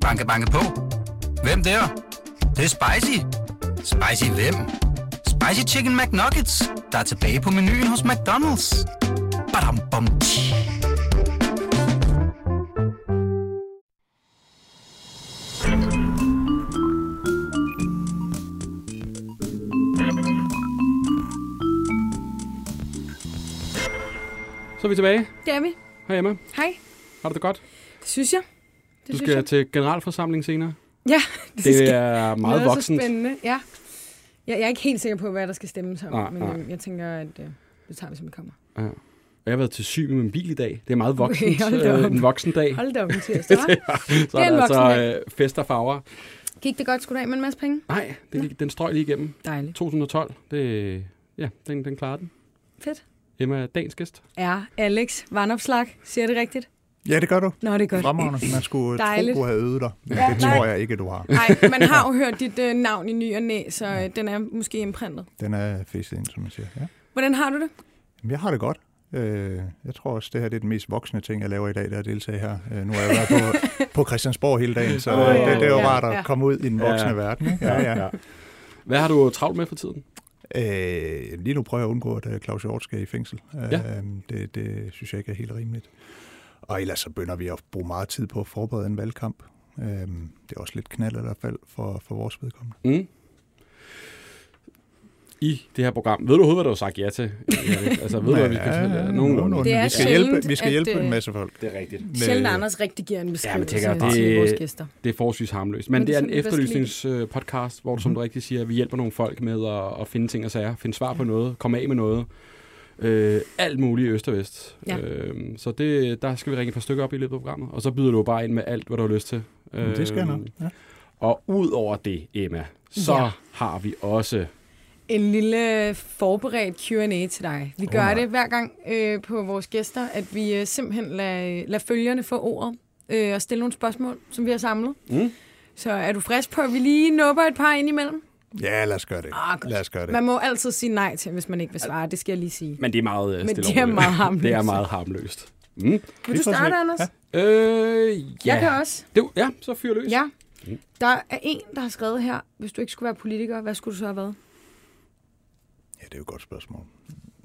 Banke, banke på. Hvem der? Det, det er spicy. Spicy hvem? Spicy Chicken McNuggets, der er tilbage på menuen hos McDonald's. Badum, bom, tji. Så er vi tilbage. Det er vi. Hej Emma. Hej. Har du det godt? Det synes jeg. Det Du skal jeg. til generalforsamling senere. Ja, det, Det skal er meget noget så voksent. spændende. Ja. Jeg, jeg er ikke helt sikker på, hvad der skal stemmes om, Nej, men nej. øh, jeg tænker, at øh, det tager vi, som det kommer. Ja. Og jeg har været til syg med min bil i dag. Det er meget voksent. hold da øh, en voksen dag. Hold da op, tirsdag? Så Det er er der voksen altså øh, fest og farver. Gik det godt sgu da af med en masse penge? Nej, det, gik- den strøg lige igennem. Dejligt. 2012, det, ja, den, den klarede den. Fedt. Emma er dagens gæst. Er Alex Vandopslag, siger det rigtigt? Ja, det gør du. Nå, det er godt. Fremragende. Man skulle Dejligt. tro, du havde øvet dig. Men Ja, det nej. tror jeg ikke, du har. Nej, man har jo hørt dit øh, navn i ny og næ, så øh, den er måske imprintet. Den er fæstet ind, som man siger. Ja. Hvordan har du det? Jamen, jeg har det godt. Øh, jeg tror også, det her det er den mest voksne ting, jeg laver i dag, det er at deltage her. Øh, nu har jeg været på, på Christiansborg hele dagen, så oh, ja, det, det er jo ja, rart at ja. komme ud i den voksne Ja. verden. Ikke? Ja, ja. Hvad har du travlt med for tiden? Øh, lige nu prøver jeg at undgå, at øh, Claus Hjort skal i fængsel. Ja. Øh, det, det synes jeg ikke er helt rimeligt. Og ellers så begynder vi at bruge meget tid på at forberede en valgkamp. Øh, det er også lidt knald i hvert fald for, for vores vedkommende. Mm. I det her program. Ved du overhovedet, hvad du har sagt ja til? Altså, ved du, hvad vi skal jer? Nogenlunde. Det er vi skal hjælpe, vi skal hjælpe øh, en masse folk. Det er rigtigt. Med- Sjældent Anders rigtig giver en beskrivelse tænker, ja, det- til vores gæster. Det er forholdsvis harmløst. Men, Men det er det en er kan efterlysningspodcast, hvor du, som du rigtig siger, vi hjælper nogle folk med at, at finde ting og sager, finde svar på noget, komme af med noget. Øh, alt muligt i øst og vest. Ja. Øh, så det, der skal vi ringe et par stykker op i løbet af programmet, og så byder du bare ind med alt, hvad du har lyst til. Men det skal jeg nok. Ja. Og ud over det, Emma, så Ja. har vi også... En lille forberedt Q&A til dig. Vi Åh, gør nej. det hver gang øh, på vores gæster, at vi øh, simpelthen lader, lader følgerne få ordet øh, og stille nogle spørgsmål, som vi har samlet. Mm. Så er du frisk på, at vi lige nubber et par ind imellem? Ja, lad os gøre det. Ah. Lad os gøre det. Man må altid sige nej til, hvis man ikke vil svare. Det skal jeg lige sige. Men det er meget øh, Men det er meget harmløst. Det er meget harmløst. Mm. Vil Vi du starte. Anders? Ja. Øh, ja. Jeg kan også. Det, ja, så fyr løs. Ja. Der er en, der har skrevet her, hvis du ikke skulle være politiker, hvad skulle du så have været? Ja, det er jo et godt spørgsmål.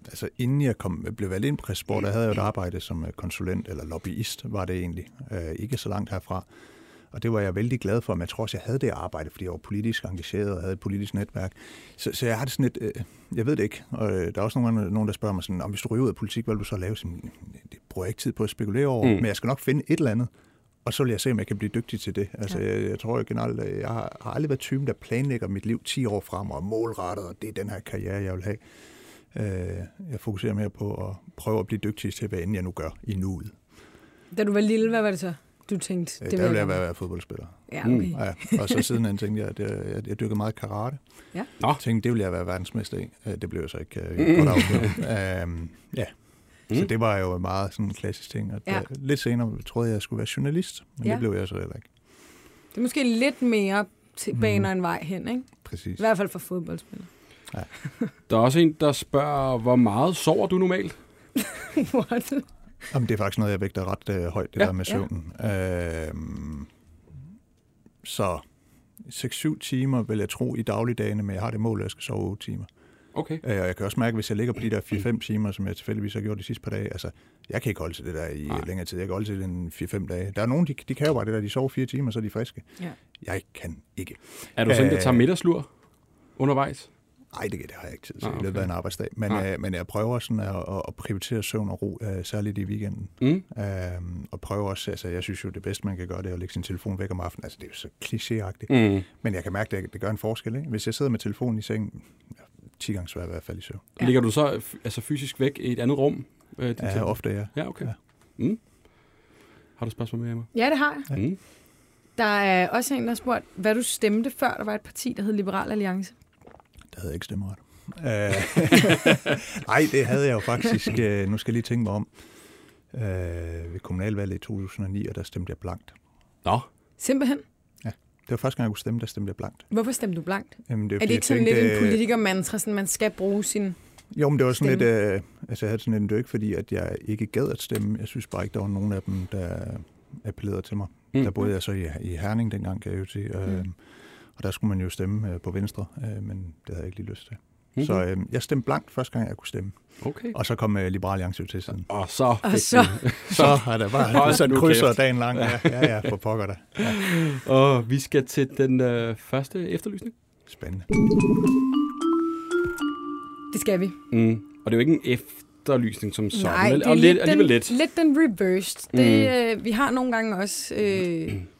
Altså, inden jeg kom, blev valgt ind på Christiansborg, der havde jeg jo et arbejde som øh, konsulent, eller lobbyist var det egentlig. Øh, ikke så langt herfra. Og det var jeg vældig glad for, men jeg tror også, jeg havde det arbejde, fordi jeg var politisk engageret og havde et politisk netværk. Så, så jeg har det sådan et, øh, jeg ved det ikke, og øh, der er også nogen, nogen der spørger mig sådan, om hvis du ryger ud af politik, hvad vil du så lave? Sådan, det bruger jeg ikke tid på at spekulere over, Mm. men jeg skal nok finde et eller andet, og så vil jeg se, om jeg kan blive dygtig til det. Altså, jeg, jeg tror jeg generelt, jeg har, har aldrig været typen, der planlægger mit liv 10 år frem og er målrettet, og det er den her karriere, jeg vil have. Øh, jeg fokuserer mere på at prøve at blive dygtig til, hvad end jeg nu gør i nuet. Da du var lille, hvad var det så, du tænkte? Det vil der vil jeg gerne? være fodboldspiller. Ja, okay. Ja, og så siden tænkte jeg, at jeg, jeg, jeg dyrkede meget karate. Ja. Nå. Jeg tænkte, det ville jeg være verdensmester i. Øh, Det blev jeg så ikke øh, godt afgjort. um, ja. Mm. Så det var jo meget sådan en klassisk ting. At, Ja. ja. Lidt senere troede jeg, at jeg skulle være journalist, men Ja. det blev jeg så heller ikke. Det er måske lidt mere til baner en vej hen, ikke? Præcis. I hvert fald for fodboldspillere. Der er også en, der spørger, hvor meget sover du normalt? What? Jamen, det er faktisk noget, jeg vægter ret øh, højt, det Ja. der med søvnen. Ja. Øhm, så 6-7 timer vil jeg tro i dagligdagene, men jeg har det mål, at jeg skal sove 8 timer. Okay. Øh, og jeg kan også mærke, hvis jeg ligger på de der 4-5 timer, som jeg tilfældigvis har gjort de sidste par dage, altså, jeg kan ikke holde til det der i Nej. Længere tid. Jeg kan holde til det en 4-5 dage. Der er nogen, de, de kan jo bare det der, de sover 4 timer, så er de friske. Ja. Jeg kan ikke. Er du sådan, der Øh, tager middagslur undervejs? Nej, det, det har jeg ikke tid til Ah, okay. i løbet af en arbejdsdag. Men, øh, men jeg prøver sådan at, at, at prioritere søvn og ro, øh, særligt i weekenden. Mm. Øhm, og prøver også, altså jeg synes jo, det bedste, man kan gøre, det er at lægge sin telefon væk om aftenen. Altså det er jo så klichéagtigt. Mm. Men jeg kan mærke, det, det gør en forskel. Ikke? Hvis jeg sidder med telefonen i sengen, ja, 10 gange svært i hvert fald i søvn. Ja. Ligger du så altså fysisk væk i et andet rum? Øh, din Ja, telefon? ofte ja. Ja, okay. Ja. Mm. Har du spørgsmål med, Emma? Ja, det har jeg. Mm. Der er også en, der har spurgt, hvad du stemte, før der var et parti, der hed Liberal Alliance. Der havde jeg ikke stemmeret. Øh, Nej, det havde jeg jo faktisk. Øh, nu skal jeg lige tænke mig om. Øh, ved kommunalvalget i 2009, og der stemte jeg blankt. Nå. Simpelthen. Det var første gang, jeg kunne stemme, der stemte jeg blankt. Hvorfor stemte du blankt? Jamen, det Er fordi, det ikke sådan tænkte, lidt en politikermantra, sådan man skal bruge sin... Jo, men det var sådan stemme? lidt... Øh, altså, jeg havde sådan en, det var ikke fordi, at jeg ikke gad at stemme. Jeg synes bare ikke, der var nogen af dem, der appellerede til mig. Mm. Mm. Der boede jeg så i, i Herning dengang, kan jeg jo sige. Øh, Mm. Og der skulle man jo stemme øh, på Venstre, øh, men det havde jeg ikke lige lyst til. Mhm. Mm. Så øh, jeg stemte blankt første gang, jeg kunne stemme. Okay. Og så kom øh, Liberal Alliance jo til siden. Og så Og så- Så har der bare nu krydser kæft. dagen lang. Ja, ja, ja for pokker da. Ja. Og vi skal til den øh, første efterlysning. Spændende. Det skal vi. Mm. Og det er jo ikke en efterlysning som sådan. Nej, men, det er og lidt, lidt, den, alligevel lidt. lidt den reversed. Mm. Det, øh, vi har nogle gange også øh,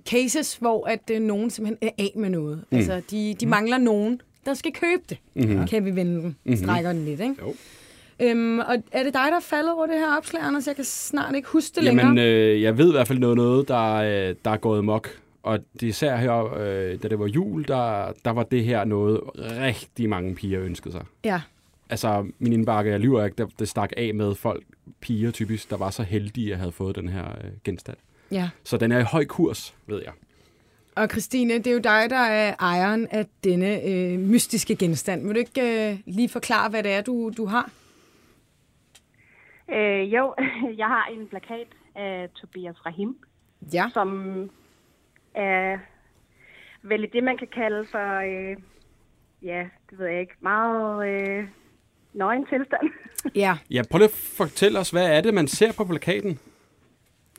cases, hvor at øh, nogen simpelthen er af med noget. Mm. Altså, de, de mangler nogen, der skal købe det. Mm-hmm. Kan vi vende den? Mhm. Strækker den lidt, ikke? Jo. Øhm, og er det dig, der er faldet over det her opslag, Anders? Jeg kan snart ikke huske det Jamen, længere. øh, jeg ved i hvert fald noget, noget der, øh, der er gået mok. Og det især her, øh, da det var jul, der, der var det her noget, rigtig mange piger ønskede sig. Ja. Altså, min indbakke, jeg lyver ikke, der, det stak af med folk, piger typisk, der var så heldige, at have fået den her øh, genstand. Ja. Så den er i høj kurs, ved jeg. Og Christine, det er jo dig, der er ejeren af denne øh, mystiske genstand. Vil du ikke øh, lige forklare, hvad det er, du, du har? Øh, jo, jeg har en plakat af Tobias Rahim, Ja. som er vel det, man kan kalde for, øh, ja, det ved jeg ikke, meget øh, nøgen tilstand. Ja. Ja, prøv lige at fortælle os, hvad er det, man ser på plakaten?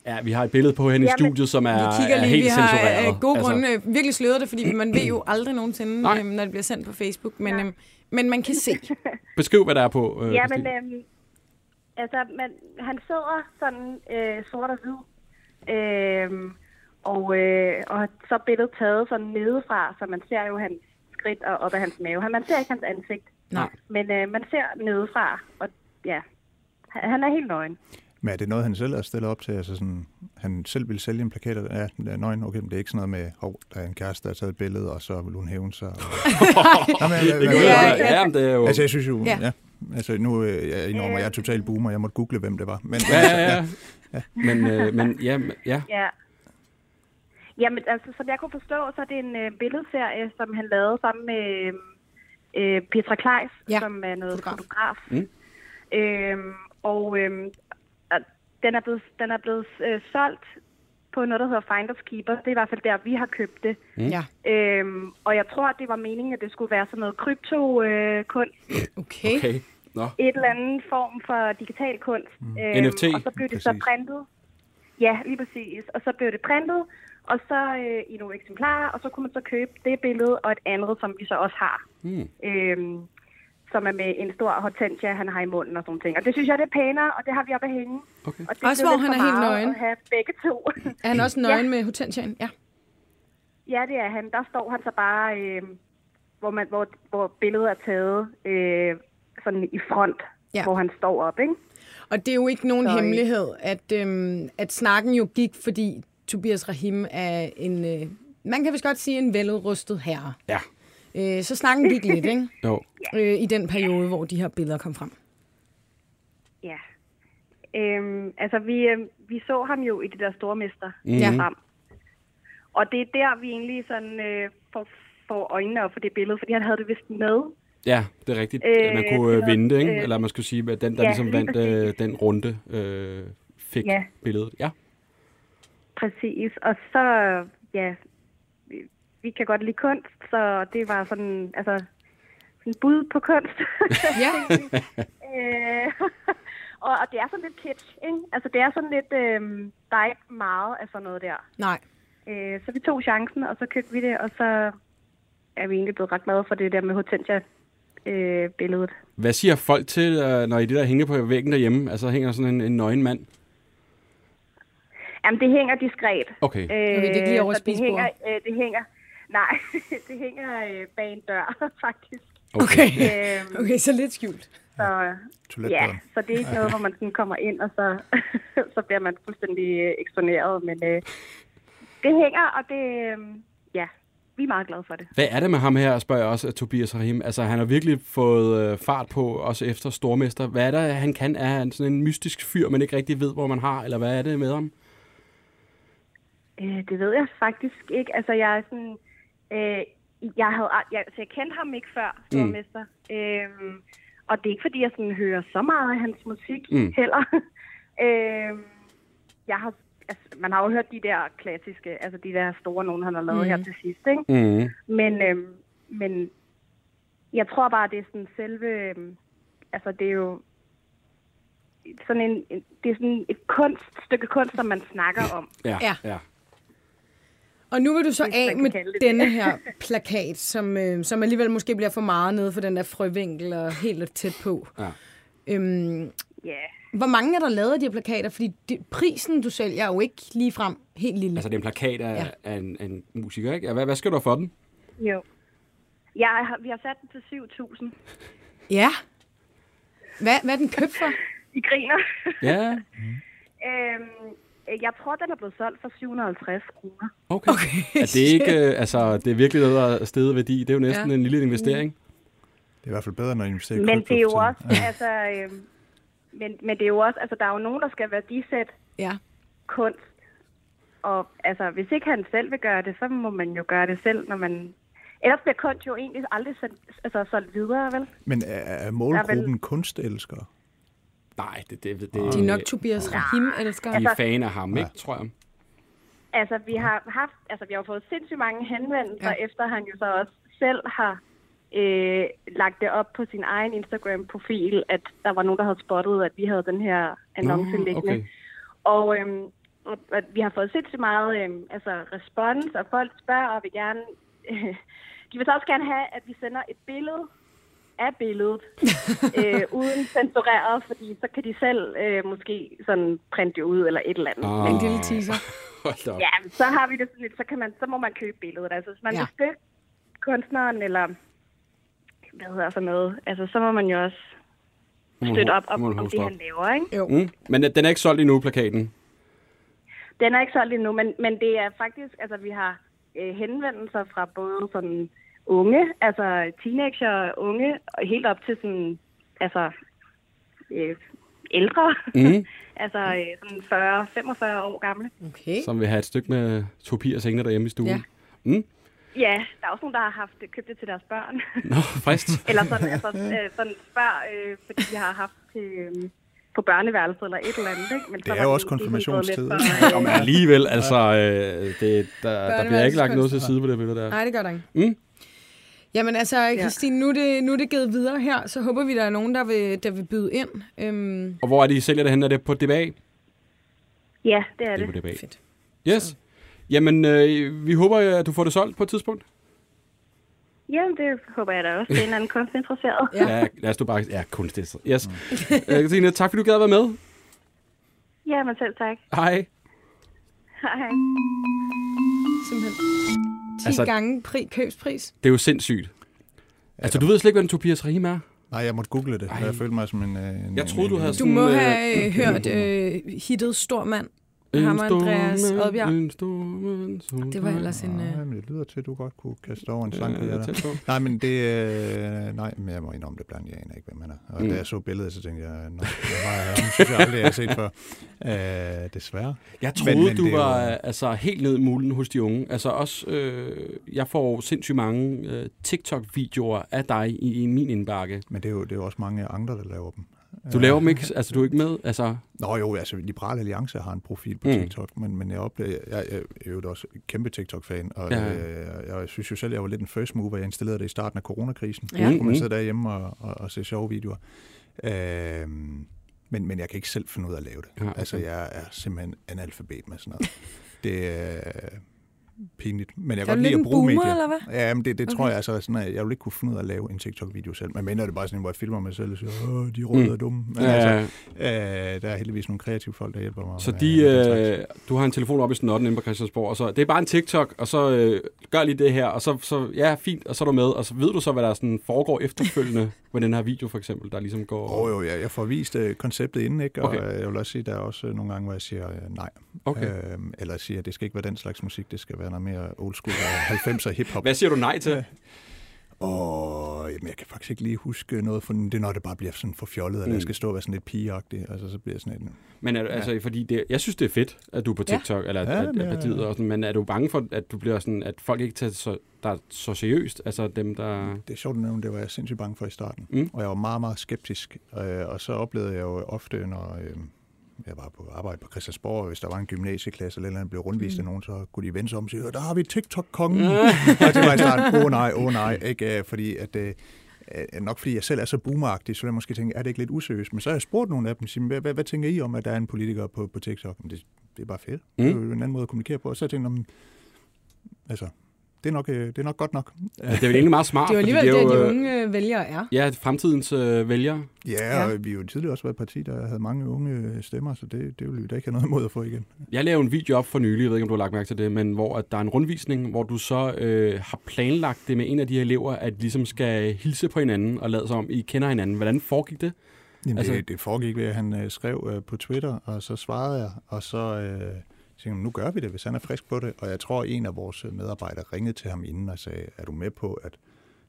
Ja, vi har et billede på hende i Jamen, studiet, som er, Vi kigger er lige, helt vi har censureret. af gode altså. grunde øh, virkelig sløret det, fordi man ved jo aldrig nogensinde, Nej. øh, når det bliver sendt på Facebook, men, øh, men man kan se. Beskriv, hvad der er på. Øh, ja, men Christine. øh, altså, man, han sidder sådan øh, sort og hvid, øh, og, øh, og så er billedet taget sådan nedefra, så man ser jo hans skridt og op ad hans mave. Man ser ikke hans ansigt, Nej. men øh, man ser nedefra, og ja, han han er helt nøgen. Men er det noget, han selv er stillet op til? Altså sådan, han selv vil sælge en plakat af ja, den er nøgen. Okay, men det er ikke sådan noget med, hov, der er en kæreste, der har taget et billede, og så vil hun hævne sig. Nå, men, det Ja, ja, ja. ja, men det er jo... Altså, jeg synes jo, Ja. ja. ja altså, nu øh, jeg indrømmer, jeg er total boomer. Jeg måtte google, hvem det var. Men, ja, ja, ja. Men, øh, men ja, men- ja. Ja. Jamen, altså, som jeg kunne forstå, så er det en øh, billedserie, som han lavede sammen med øh, Petra Kleis, Ja, som er noget fotograf. fotograf. Mm. Øhm, og øhm, og den er blevet, den er blevet øh, solgt på noget, der hedder Finders Keeper. Det er i hvert fald der, vi har købt det. Ja. Øhm, og jeg tror, at det var meningen, at det skulle være sådan noget krypto-kunst. Okay. Okay. Nå. et eller andet form for digital kunst. Øhm, NFT, Og så blev det så præcis. printet. Ja, lige præcis. Og så blev det printet, og så øh, i nogle eksemplarer, og så kunne man så købe det billede og et andet, som vi så også har. Mm. Øhm, som er med en stor hortensia, han har i munden og sådan ting. Og det synes jeg, det er pænere, og det har vi oppe at hænge. Okay. Og det Også hvor han er helt nøgen. At have begge to. Er han også nøgen med hortensiaen? Ja. ja, det er han. Der står han så bare, øh, hvor, man, hvor, hvor billedet er taget øh, sådan i front, Ja. ja. hvor han står op, ikke? Og det er jo ikke nogen Så, øh, hemmelighed, at, øhm, at snakken jo gik, fordi Tobias Rahim er en, øh, man kan vist godt sige, en veludrustet herre. Ja. Øh, så snakken gik lidt, ikke? Jo. Øh, I den periode, hvor de her billeder kom frem. Ja. Øhm, altså, vi, øh, vi så ham jo i det der stormester Mhm. Ja. frem. Og det er der, vi egentlig sådan, øh, får, får øjnene op for det billede, fordi han havde det vist med. Ja, det er rigtigt. Øh, man kunne øh, vinde det, ikke? øh, Eller man skulle sige, at den, der ja, ligesom lige vandt øh, den runde, øh, fik Ja. billedet. Ja. Præcis. Og så, ja, vi, kan godt lide kunst, så det var sådan, altså, en bud på kunst. Ja. øh, og, og det er sådan lidt kitsch, ikke? Altså, det er sådan lidt, øh, der er ikke meget af sådan noget der. Nej. Øh, så vi tog chancen, og så købte vi det, og så er vi egentlig blevet ret glade for det der med Hortensia-billedet. Hvad siger folk til, øh, når I det der hænger på væggen derhjemme? Altså hænger sådan en, en nøgen mand? Jamen, det hænger diskret. Okay. Øh, Okay, det er ikke lige over det hænger, øh, det hænger, nej, det hænger øh, bag en dør, faktisk. Okay. Øhm, Okay, så lidt skjult. Så, ja, så det er ikke noget, hvor man sådan kommer ind, og så, så bliver man fuldstændig øh, eksponeret. Men øh, det hænger, og det, øh, ja, vi er meget glade for det. Hvad er det med ham her, spørger jeg også Tobias Rahim. Altså, han har virkelig fået øh, fart på, også efter stormester. Hvad er det, han kan? Er han sådan en mystisk fyr, man ikke rigtig ved, hvor man har? Eller hvad er det med ham? Øh, det ved jeg faktisk ikke. Altså, jeg er sådan... Øh, jeg, havde, jeg, altså, jeg kendte ham ikke før, stormester. Mm. Øhm, og det er ikke, fordi jeg sådan hører så meget af hans musik Mm. mm. heller. øhm, jeg har altså, man har jo hørt de der klassiske, altså de der store nogen, han har lavet mm. her til sidst, ikke? Mm. Men, øhm, men jeg tror bare, det er sådan selve... øhm, Altså, det er jo sådan en, en det er sådan et kunst, stykke kunst, som man snakker om. Ja, Ja. Og nu vil du så Hvis af med denne det. her plakat, som, øh, som alligevel måske bliver for meget nede for den der frøvinkel og helt tæt på. Ja. Øhm, Ja, hvor mange er der lavet af de her plakater? Fordi det, prisen, du sælger, er jo ikke lige frem helt lille. Altså, det er en plakat af, Ja. af, en, af en musiker, ikke? Hvad, hvad skal du have for den? jo. Jeg har, vi har sat den til 7.000. Ja. Hvad, hvad er den købt for? I griner. Ja, øhm, jeg tror, den er blevet solgt for 750 kroner. okay. okay er det ikke, øh, altså, det er virkelig noget, der er stedet værdi. Det er jo næsten Ja. ja. en lille investering. Det er i hvert fald bedre, når jeg investerer i Men det er jo også, tiden. altså, øhm, men, men det er jo også, altså, der er jo nogen, der skal værdisætte Ja. kunst. Og altså, hvis ikke han selv vil gøre det, så må man jo gøre det selv, når man... Ellers bliver kunst jo egentlig aldrig sendt, altså, solgt videre, vel? Men er, er målgruppen kunstelskere? Nej, det, det, det, De er nok Tobias Rahim, elsker. de er fan af ham, ikke, tror jeg. Altså, vi har haft, altså, vi har fået sindssygt mange henvendelser, Ja. efter han jo så også selv har øh, lagt det op på sin egen Instagram-profil, at der var nogen, der havde spottet, at vi havde den her annonce liggende. okay. Og, øhm, og, og vi har fået sindssygt meget øhm, altså, respons, og folk spørger og vil gerne... Øh, de vil så også gerne have, at vi sender et billede af billedet, øh, uden censureret, fordi så kan de selv øh, måske sådan printe det ud eller et eller andet. Ah. En lille teaser. Da op. Ja, så har vi det sådan lidt, så, kan man, så må man købe billedet. Altså, hvis man Ja. vil støtte kunstneren, eller hvad hedder sådan noget, altså, så må man jo også støtte op om, om det, han laver, ikke? Jo. Mm. Men øh, den er ikke solgt endnu, plakaten. Den er ikke solgt endnu, men, men det er faktisk, altså vi har øh, henvendelser fra både sådan unge, altså teenager, unge, og helt op til sådan, altså øh, ældre, Mm. altså øh, sådan 40-45 år gamle. Okay. Som vil have et stykke med Tobias hængende derhjemme i stuen. Ja. Mm. Ja, der er også nogen, der har haft købt det til deres børn. Nå, frist. Eller sådan, altså, øh, sådan spørg, øh, fordi de har haft til, øh, på børneværelset eller et eller andet. Ikke? Men Det er jo også konfirmationstid. For, men alligevel, altså, øh, det, der, der bliver ikke lagt noget til side på det billede der. Nej, det gør der ikke. Mm. Jamen altså, Christine, nu er, det, nu er det givet videre her, så håber vi, der er nogen, der vil, der vil byde ind. Øhm, Og hvor er det, I sælger det hen? Er det på DBA? Ja, det er Det det. er på DBA. fedt. Yes. Jamen, øh, vi håber, at du får det solgt på et tidspunkt. Jamen, det håber jeg da også. Det er en anden kunstinteresseret. Ja. Ja, lad os du bare... Ja, kunstigt. Yes. Øh, Christine, tak fordi du gad at være med. Ja, men selv tak. Hej. Hej, hej. Simpelthen 10 Altså- gange pri, købspris. Det er jo sindssygt. Altså, du ved slet ikke, hvad en Tobias Rahim er? Nej, jeg måtte google det. Ej. Jeg følte mig som en... øh, en Jeg troede, du havde Du sådan, må øh, have øh, hørt øh, hittet Stor Ham og Andreas Oddbjerg. En stor mand, som Det var ellers en... Nej, Øh, men det lyder til, at du godt kunne kaste over en sang. Ja, på. Nej, men det... Øh, nej, men jeg må indrømme det blandt. Jeg aner ikke, hvem han er. Og Mm. da jeg så billedet, så tænkte jeg, nå, hvad var jeg synes jeg aldrig, jeg har set før. Øh, desværre. Jeg troede, Men- men, du er jo- var altså, helt ned i mulen hos de unge. Altså også, øh, jeg får sindssygt mange øh, TikTok-videoer af dig i, i min indbakke. Men det er, jo, det er jo også mange andre, der laver dem. Du laver dem ikke, altså du er ikke med? Altså, Nå jo, altså Liberal Alliance har en profil på Mm. TikTok, men, men jeg oplever, jeg, jeg, jeg er jo også en kæmpe TikTok-fan, og Ja. ja. jeg, jeg synes jo selv, jeg var lidt en first mover. Jeg installerede det i starten af coronakrisen. Ja. Kunne man Mhm. sidde derhjemme og, og, og se sjove videoer. Øhm, men, men jeg kan ikke selv finde ud af at lave det. Ja, okay. Altså, jeg er simpelthen analfabet med sådan noget. det er pinligt. Men jeg kan godt lide at bruge boomer, medier. eller hvad? Ja, men det, det okay. tror jeg altså sådan, at jeg vil ikke kunne finde ud af at lave en TikTok-video selv. Men mener det bare sådan, hvor jeg filmer mig selv og siger, åh, de røde Mm. er dumme. Men ja, altså, Øh, der er heldigvis nogle kreative folk, der hjælper mig. så de, slags. øh, du har en telefon op i snotten inde på Christiansborg, og så, det er bare en TikTok, og så øh, gør lige det her, og så, så, ja, fint, og så er du med, og så ved du så, hvad der sådan foregår efterfølgende med den her video, for eksempel, der ligesom går... Oh, jo, jeg, jeg får vist øh, konceptet inden, ikke? og Okay. okay. jeg vil også sige, der er også øh, nogle gange, hvor jeg siger øh, nej. Okay. Øhm, eller siger, at det skal ikke være den slags musik, det skal være noget mere old school og 90'er hiphop. Hvad siger du nej til? Og jamen, jeg kan faktisk ikke lige huske noget, for det er, når det bare bliver sådan for fjollet, eller Mm. jeg skal stå og være sådan lidt pigeagtig, altså så bliver jeg sådan en... Men er, du- altså, fordi det, jeg synes, det er fedt, at du er på Ja. TikTok, eller at, Ja, at, men at partiet og sådan, men er du bange for, at du bliver sådan, at folk ikke tager så, der så seriøst, altså dem, der... Det er sjovt at nævne, det var jeg sindssygt bange for i starten. Mm. Og jeg var meget, meget skeptisk. Øh, og så oplevede jeg jo ofte, når, øh, jeg var på arbejde på Christiansborg, og hvis der var en gymnasieklasse eller noget, blev rundvist af nogen, så kunne de vende sig om og sige, der har vi TikTok-kongen. og det var i starten, åh oh, nej, åh oh, nej, ikke? Øh, fordi at, øh, øh, nok fordi jeg selv er så boomeragtig, så jeg måske tænke, er det ikke lidt useriøst? Men så har jeg spurgt nogle af dem, hvad, hvad, hvad tænker I om, at der er en politiker på, på TikTok? Men det, det er bare fedt. Mm. Det er jo en anden måde at kommunikere på. Og så tænkte jeg, altså, det er, nok, øh, det er nok godt nok. Ja, det er vel egentlig meget smart. Det er jo alligevel det, det, de unge øh, vælgere er. Ja, fremtidens øh, vælgere. Ja, og ja. vi har jo tidligere også været et parti, der havde mange unge stemmer, så det, det vil vi da ikke have noget imod at få igen. Jeg lavede en video op for nylig, jeg ved ikke, om du har lagt mærke til det, men hvor at der er en rundvisning, hvor du så øh, har planlagt det med en af de her elever, at ligesom skal hilse på hinanden og lade sig om, I kender hinanden. Hvordan foregik det? Jamen, altså, det, det foregik ved, at han øh, skrev øh, på Twitter, og så svarede jeg, og så... Øh, tænkte, nu gør vi det, hvis han er frisk på det. Og jeg tror, en af vores medarbejdere ringede til ham inden og sagde, er du med på, at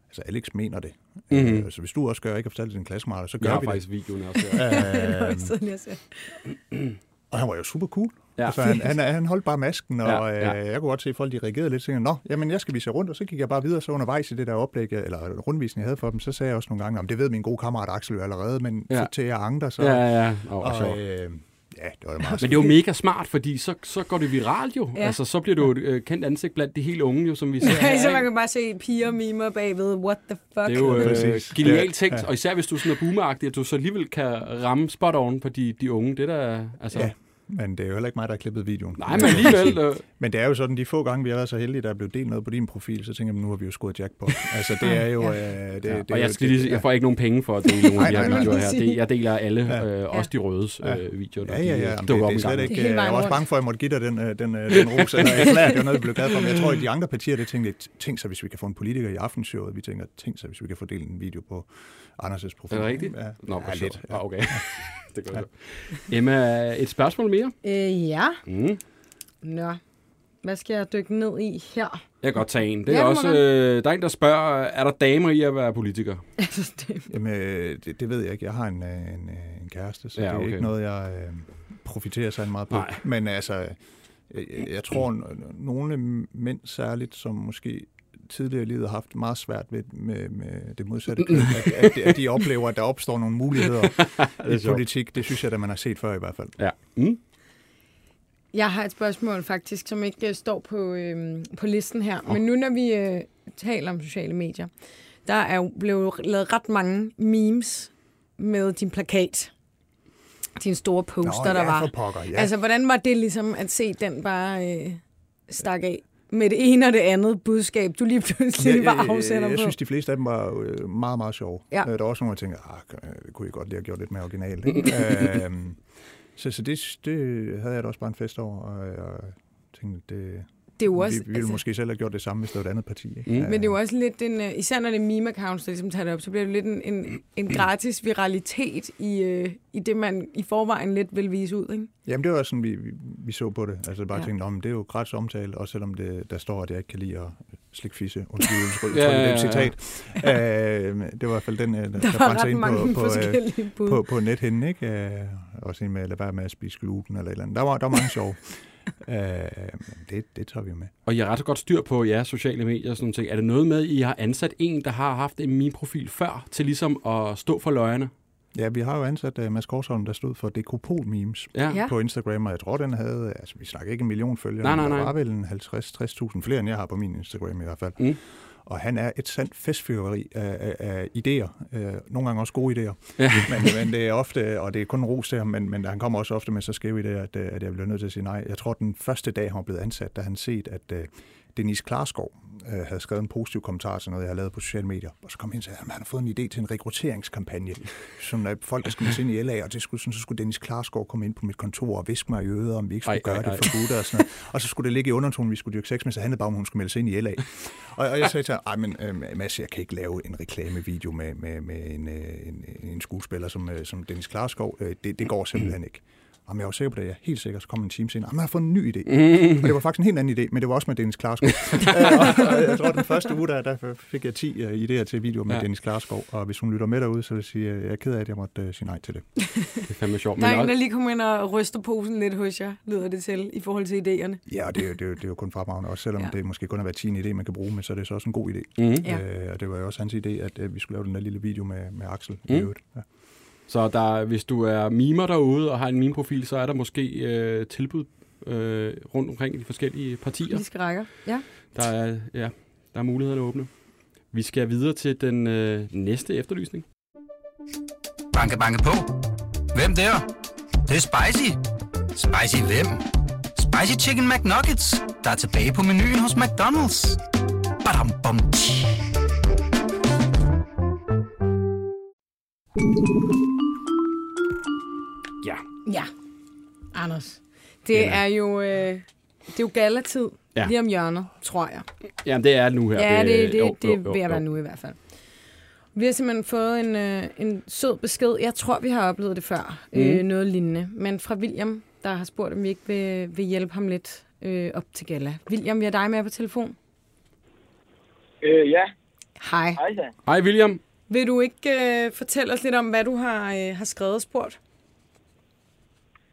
altså Alex mener det. Mm-hmm. Øh, så hvis du også gør, ikke har fortalt din klassekammerater, så gør jeg vi det. Jeg har faktisk videoen også. øh, og han var jo super cool. Ja. Altså, han, han, han holdt bare masken, og ja, ja. Øh, jeg kunne godt se, at folk de reagerede lidt. Så tænkte, Nå, jamen, jeg skal vise rundt, og så gik jeg bare videre. Så undervejs i det der oplæg, eller rundvisning, jeg havde for dem, så sagde jeg også nogle gange, om det ved min gode kammerat Axel jo allerede, men ja. til jer andre, så... Ja, ja, oh, og, øh, Ja, det var meget Men det er jo mega smart, fordi så, så går det viralt jo. Ja. Altså, så bliver jo et øh, kendt ansigt blandt de helt unge, jo, som vi ser her. så man kan bare se piger mimer bagved. What the fuck? Det er jo øh, genialt tænkt, ja. og især hvis du sådan er boomeragtig, at du så alligevel kan ramme spot on på de, de unge. Det der, altså... Ja, men det er jo heller ikke mig, der har klippet videoen. Nej, men alligevel. Øh. men det er jo sådan, de få gange, vi har været så heldige, der er blevet delt noget på din profil, så tænker jeg, nu har vi jo scoret jackpot. Altså, det er jo... ja. øh, det, ja. det, og jeg, skal lige, jeg får ikke nogen penge for at dele nogle af de her videoer her. Det, jeg deler alle, ja. øh, også de rødes øh, videoer. Ja, ja, ja. Det, det, det, er slet ikke, jeg var også bange for, at jeg måtte give dig den, øh, den, øh, den ros. Eller erklære, det var noget, vi blev glade for. Men jeg tror, at de andre partier, det tænkte, tænk så, hvis vi kan få en politiker i aftenshowet. Vi tænker, tænk så, hvis vi kan få delt en video på Anders' profil. Er det rigtigt? Ja, Nå, ja, lidt. Ja. okay. det går ja. Emma, et spørgsmål mere? Øh, ja. Mm. Nå, hvad skal jeg dykke ned i her? Jeg kan godt tage en. Det er ja, også, øh, der er en, der spørger, er der damer i at være politiker? Jamen, øh, det, det ved jeg ikke. Jeg har en, øh, en, en kæreste, så ja, det er okay. ikke noget, jeg øh, profiterer så meget på. Nej. Men altså, jeg, jeg tror, nogle mænd særligt, som måske tidligere i livet har haft meget svært ved med, med det modsatte køn, at, at, at de oplever, at der opstår nogle muligheder i politik. Det synes jeg, at man har set før i hvert fald. Ja. Mm. Jeg har et spørgsmål faktisk, som ikke uh, står på, øh, på listen her. Oh. Men nu når vi øh, taler om sociale medier, der er jo blevet lavet ret mange memes med din plakat. Din store poster, Nå, der var. Pokker, ja. Altså, hvordan var det ligesom at se den bare øh, stak af? med det ene og det andet budskab, du lige pludselig ja, var afsender jeg, på? Jeg synes, de fleste af dem var øh, meget, meget sjove. Ja. Der var også nogle, jeg tænkte, ah, det kunne I godt lige have gjort lidt mere originalt. øhm, så så det, det havde jeg da også bare en fest over, og jeg tænkte, det, det er jo også, vi, vi ville altså, måske selv have gjort det samme, hvis det var et andet parti. Ikke? Mm. Men det er jo også lidt en, øh, især når det er meme-accounts, der ligesom tager det op, så bliver det lidt en, en, en gratis viralitet i, uh, i det, man i forvejen lidt vil vise ud. Ikke? Jamen, det var sådan, vi, vi, vi så på det. Altså bare ja. tænkte, om det er jo gratis omtale, også selvom det, der står, at jeg ikke kan lide at slikke fisse. Undskyld, undskyld, ja, ja, ja. det citat. Ja. Uh, det var i hvert fald den, der, der, der brændte ind på, på, på, på, på nethænden. Ikke? Uh, også en med at lade være med at spise gluten eller et eller andet. Der var, der var mange sjove øh, det, det tager vi med. Og jeg har ret godt styr på ja, sociale medier og sådan ting. Er det noget med, at I har ansat en, der har haft en min profil før, til ligesom at stå for løgene? Ja, vi har jo ansat uh, Mads Korsholm, der stod for Dekopol Memes ja. på Instagram, og jeg tror, den havde, altså vi snakker ikke en million følgere, nej, nej, nej. der var vel en 50-60.000 flere, end jeg har på min Instagram i hvert fald. Mm. Og han er et sandt festfyrværkeri af, af, af idéer. Øh, nogle gange også gode idéer. Ja. Men, men det er ofte, og det er kun ros til men, men han kommer også ofte med så skæve idéer, at, at jeg bliver nødt til at sige nej. Jeg tror, den første dag, han blevet ansat, da han set, at uh, Denise Klarskov øh, havde skrevet en positiv kommentar til noget, jeg har lavet på sociale medier. Og så kom han og sagde, at han har fået en idé til en rekrutteringskampagne, som at folk, der skulle ind i LA, og det skulle, sådan, så skulle Dennis Klarskov komme ind på mit kontor og viske mig i øret, om vi ikke skulle ej, gøre ej, det for gutter og sådan noget. Og så skulle det ligge i undertonen, vi skulle dyrke sex, men så handlede bare om, hun skulle melde sig ind i LA. Og, og jeg sagde til ham, men øh, Mads, jeg kan ikke lave en reklamevideo med, med, med en, øh, en, en skuespiller som, øh, som Dennis Klarskov. Det, det går simpelthen ikke. Jamen, jeg var sikker på det, jeg helt sikkert, så kom en time senere. Jamen, jeg har fået en ny idé. Mm. Og det var faktisk en helt anden idé, men det var også med Dennis Klarskov. og jeg tror, at den første uge, der, der fik jeg 10 uh, øh, idéer til video med ja. Dennis Klarskov. Og hvis hun lytter med derude, så vil jeg sige, at jeg er ked af, at jeg måtte uh, sige nej til det. det er fandme sjovt. Der er en, der lige kommer ind og ryster posen lidt hos jer, lyder det til, i forhold til idéerne. Ja, det er, det er, det er jo kun fremragende, også selvom ja. det måske kun har været 10 idé, man kan bruge, men så er det så også en god idé. Mm. Ja. Uh, og det var jo også hans idé, at uh, vi skulle lave den der lille video med, med Axel mm. i øvrigt. Ja. Så der, hvis du er mimer derude og har en meme-profil, så er der måske øh, tilbud øh, rundt omkring i de forskellige partier. Politiske rækker. Ja. Der er, ja, der er mulighederne åbne. Vi skal videre til den øh, næste efterlysning. Banke, banke på. Hvem der? Det, det er spicy. Spicy hvem? Spicy Chicken McNuggets, der er tilbage på menuen hos McDonald's. Badum, bom, tji. Ja. Ja. Anders. Det er jo, øh, det er jo galatid Ja. lige om hjørnet, tror jeg. Jamen, det er nu her. Ja, det, det, jo, det, jo, det jo, vil jeg jo. være nu i hvert fald. Vi har simpelthen fået en, øh, en sød besked. Jeg tror, vi har oplevet det før. Mm. Øh, noget lignende. Men fra William, der har spurgt, om vi ikke vil, vil hjælpe ham lidt øh, op til gala. William, vi har dig med på telefon. Øh, ja. Hej. Hej. Hej, William. Vil du ikke øh, fortælle os lidt om, hvad du har, øh, har skrevet og spurgt?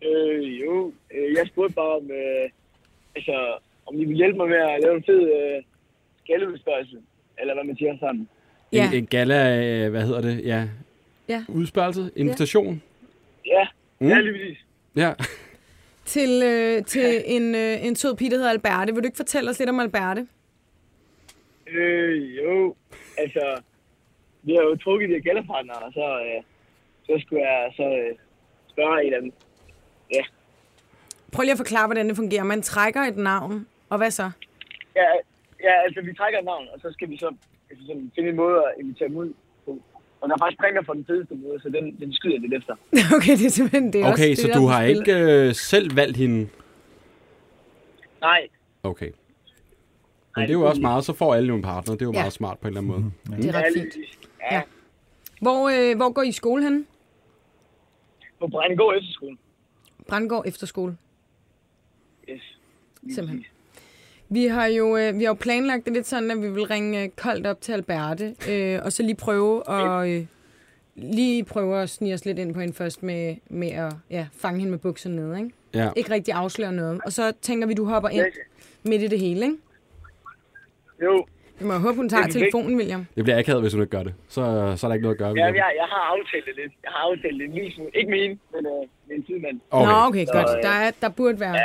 Øh, jo, øh, jeg spurgte bare om, øh, altså, om I vil hjælpe mig med at lave en fed øh, skatteudspørgsel, eller hvad man siger sådan. Ja. En, en gala, øh, hvad hedder det? Ja. Ja. Udspørgelse? Invitation? Ja, Mm. mm. ja lige præcis. Ja. Til, øh, til en, øh, en sød pige, der hedder Alberte. Vil du ikke fortælle os lidt om Alberte? Øh, jo, altså, vi har jo trukket de her gælderpartnere, og så, øh, så skulle jeg så øh, spørge en af dem. Prøv lige at forklare, hvordan det fungerer. Man trækker et navn, og hvad så? Ja, ja, altså, vi trækker et navn, og så skal vi så altså, sådan, finde en måde at invitere dem ud på. Og der er faktisk præmier for den fedeste måde, så den, den skyder lidt efter. Okay, det er simpelthen det er også Okay, det, så der du har ikke øh, selv valgt hende? Nej, Okay. Men det er jo også meget, så får alle jo en partner. Det er jo Ja. meget smart på en eller anden måde. Det er ja, ret fint. Ja. Ja, Hvor, øh, hvor går I i skole henne? på Brændegård Efterskole. Brandgård Efterskole. Yes. Simpelthen. Vi har jo, øh, vi har jo planlagt det lidt sådan, at vi vil ringe øh, koldt op til Alberte, øh, og så lige prøve at, øh, lige prøve at snige os lidt ind på hende først med, med at ja, fange hende med bukserne nede, ikke? Ja. Ikke rigtig afsløre noget. Og så tænker vi, du hopper ind midt i det hele, ikke? Jo, Vi må håbe, hun tager Det er telefonen, William. Det bliver akavet, hvis hun ikke gør det. Så, så er der ikke noget at gøre. ja, jeg, jeg har aftalt det lidt. Jeg har aftalt det smule. Ikke hende, men øh, med en sidemand. Okay. Nå, okay, Så, godt. øh, Der, er, der burde være...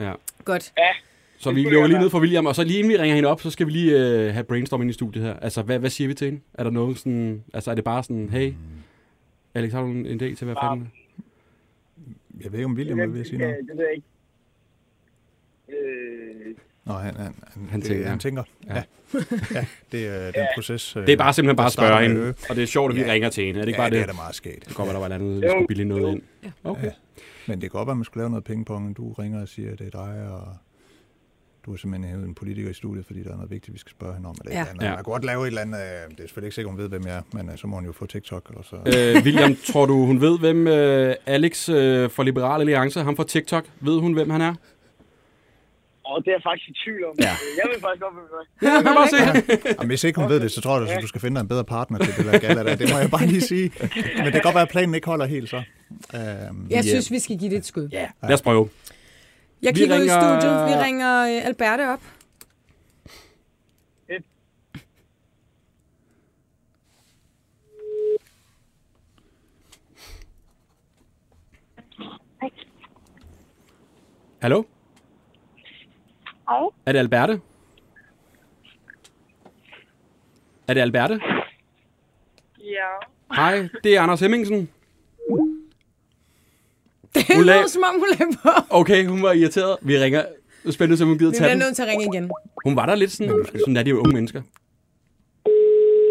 Ja. Ja. Godt. Ja, Så vi jeg lige ned for William, og så lige inden vi ringer hende op, så skal vi lige øh, have brainstorming i studiet her. Altså, hvad, hvad siger vi til hende? Er der noget sådan... Altså, er det bare sådan, hey, Alex, har du en idé til, hvad fanden? Jeg ved ikke, om William det, vil sige det, noget. det ved jeg ikke. Øh, Nå, han, han, han, Han det, tænker. Han tænker. Ja. Ja. ja. det er den proces. øh, Det er bare simpelthen bare at spørge hende. Og det er sjovt, at vi Ja. ringer til hende. Er det ikke ja, bare det det? er da meget skægt. Det godt være, der var andet, vi skulle bilde noget jo. ind. Okay. Ja. Men det kan godt være, at man skulle lave noget pingpong. Du ringer og siger, at det er dig, og du er simpelthen hævet en politiker i studiet, fordi der er noget vigtigt, vi skal spørge hende om. Eller Ja. ja. andet. Ja. Man kan godt lave et eller andet, øh, det er selvfølgelig ikke sikkert, hun ved, hvem jeg er, men øh, så må hun jo få TikTok. Eller så. Øh, William, tror du, hun ved, hvem øh, Alex øh, fra Liberal Alliance, ham fra TikTok, ved hun, hvem han er? Og det er jeg faktisk i tvivl om. Ja. Øh, Jeg vil faktisk godt være Ja, kan bare se. Og hvis ikke hun ved det, så tror jeg, at du skal finde dig en bedre partner til det der gala der. Det må jeg bare lige sige. Men det kan godt være, at planen ikke holder helt så. Øhm, Jeg synes, vi skal give det et skud. Ja, lad os prøve. Jeg Vi kigger ud i ringer- studiet. Vi ringer øh, Alberte op. Et. Hallo? Hej. Er det Alberte? Er det Alberte? Ja. Hej, det er Anders Hemmingsen. Det Hun lag- som om hun lagde på. Okay, hun var irriteret. Vi ringer. Er spændende, om hun gider Vi tage bliver den. nødt til at ringe igen. Hun var der lidt sådan, sådan er de jo unge mennesker.